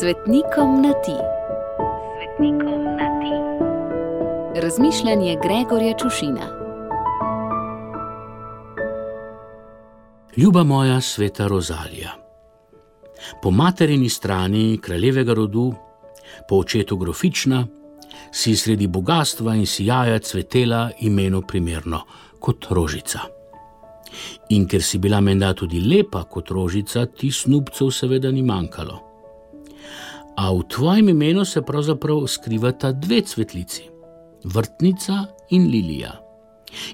Svetnikom na ti. Svetnikom na ti. Razmišljanje Gregorja Čušina. Ljuba moja sveta Rozalija. Po materini strani kraljevega rodu, po očetu grofična, si sredi bogatstva in sijaja cvetela imenu primerno kot rožica. In ker si bila menda tudi lepa kot rožica, ti snupcev seveda ni manjkalo. A v tvojem imenu se pravzaprav skrivata dve cvetlici: vrtnica in lilija.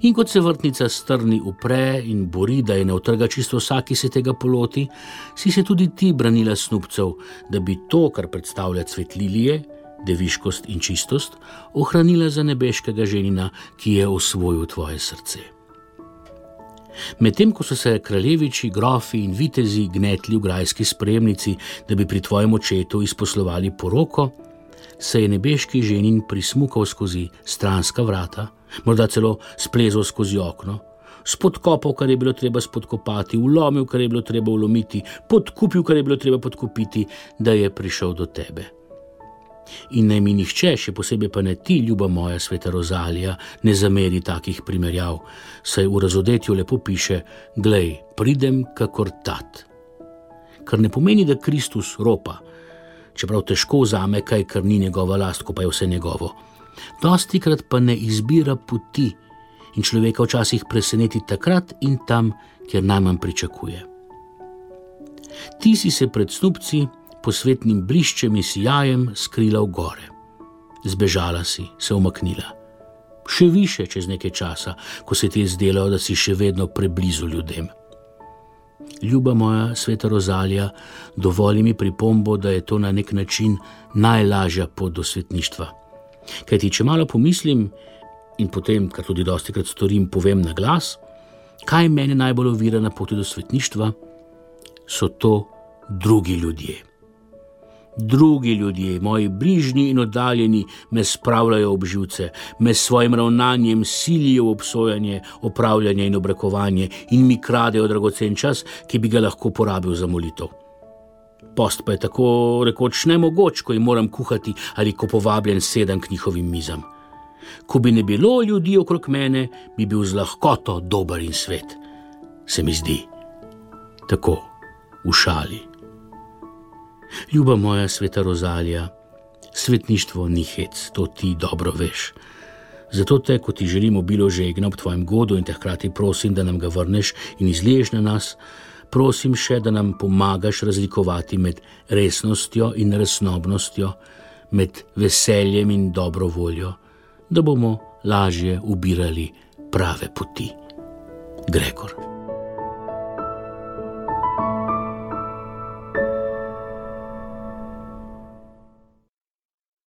In kot se vrtnica strni upre in bori, da je ne utrga čisto vsak, ki se tega poloti, si se tudi ti branila snupcev, da bi to, kar predstavlja cvet lilije, deviškost in čistost, ohranila za nebeškega ženina, ki je osvojil tvoje srce. Medtem ko so se kraljeviči, grofi in vitezi gnetli v grajski spremnici, da bi pri tvojem očetu izposlovali poroko, se je nebeški ženin prismukal skozi stranska vrata, morda celo splezal skozi okno, spodkopal, kar je bilo treba spodkopati, ulomil, kar je bilo treba ulomiti, podkupil, kar je bilo treba podkupiti, da je prišel do tebe. In naj mi nihče, še posebej pa ne ti, ljuba moja sveta Rozalija, ne zameri takih primerjav, saj v razodetju lepo piše: Glej, pridem kakor tat. Kar ne pomeni, da Kristus ropa, čeprav težko vzame kaj, kar ni njegova last, ko pa je vse njegovo. Dosti krat pa ne izbira poti in človeka včasih preseneti takrat in tam, kjer najmanj pričakuje. Ti si se pred snupci, posvetnim bliščem in sijajem skrila v gore. Zbežala si, se umaknila. Še više čez nekaj časa, ko se ti je zdelo, da si še vedno preblizu ljudem. Ljuba moja sveta Rozalija, dovoli mi pripombo, da je to na nek način najlažja pot do svetništva. Kaj ti, če malo pomislim in potem, kar tudi dosti krat storim, povem na glas, kaj meni najbolj ovira na poti do svetništva, so to drugi ljudje. Drugi ljudje, moji bližnji in oddaljeni, me spravljajo ob živce, me s svojim ravnanjem silijo v obsojanje, opravljanje in obrakovanje in mi kradejo dragocen čas, ki bi ga lahko porabil za molitev. Post pa je tako rekoč nemogoč, ko jim moram kuhati ali ko povabljen sedem k njihovim mizam. Ko bi ne bilo ljudi okrog mene, bi bil z lahkoto dober in svet. Se mi zdi tako v šali. Ljuba moja sveta Rozalija, svetništvo ni hec, to ti dobro veš. Zato te, ko ti želimo bilo žegna ob tvojem godu in te hkrati prosim, da nam ga vrneš in izliješ na nas, prosim še, da nam pomagaš razlikovati med resnostjo in resnobnostjo, med veseljem in dobro voljo, da bomo lažje ubirali prave poti. Gregor.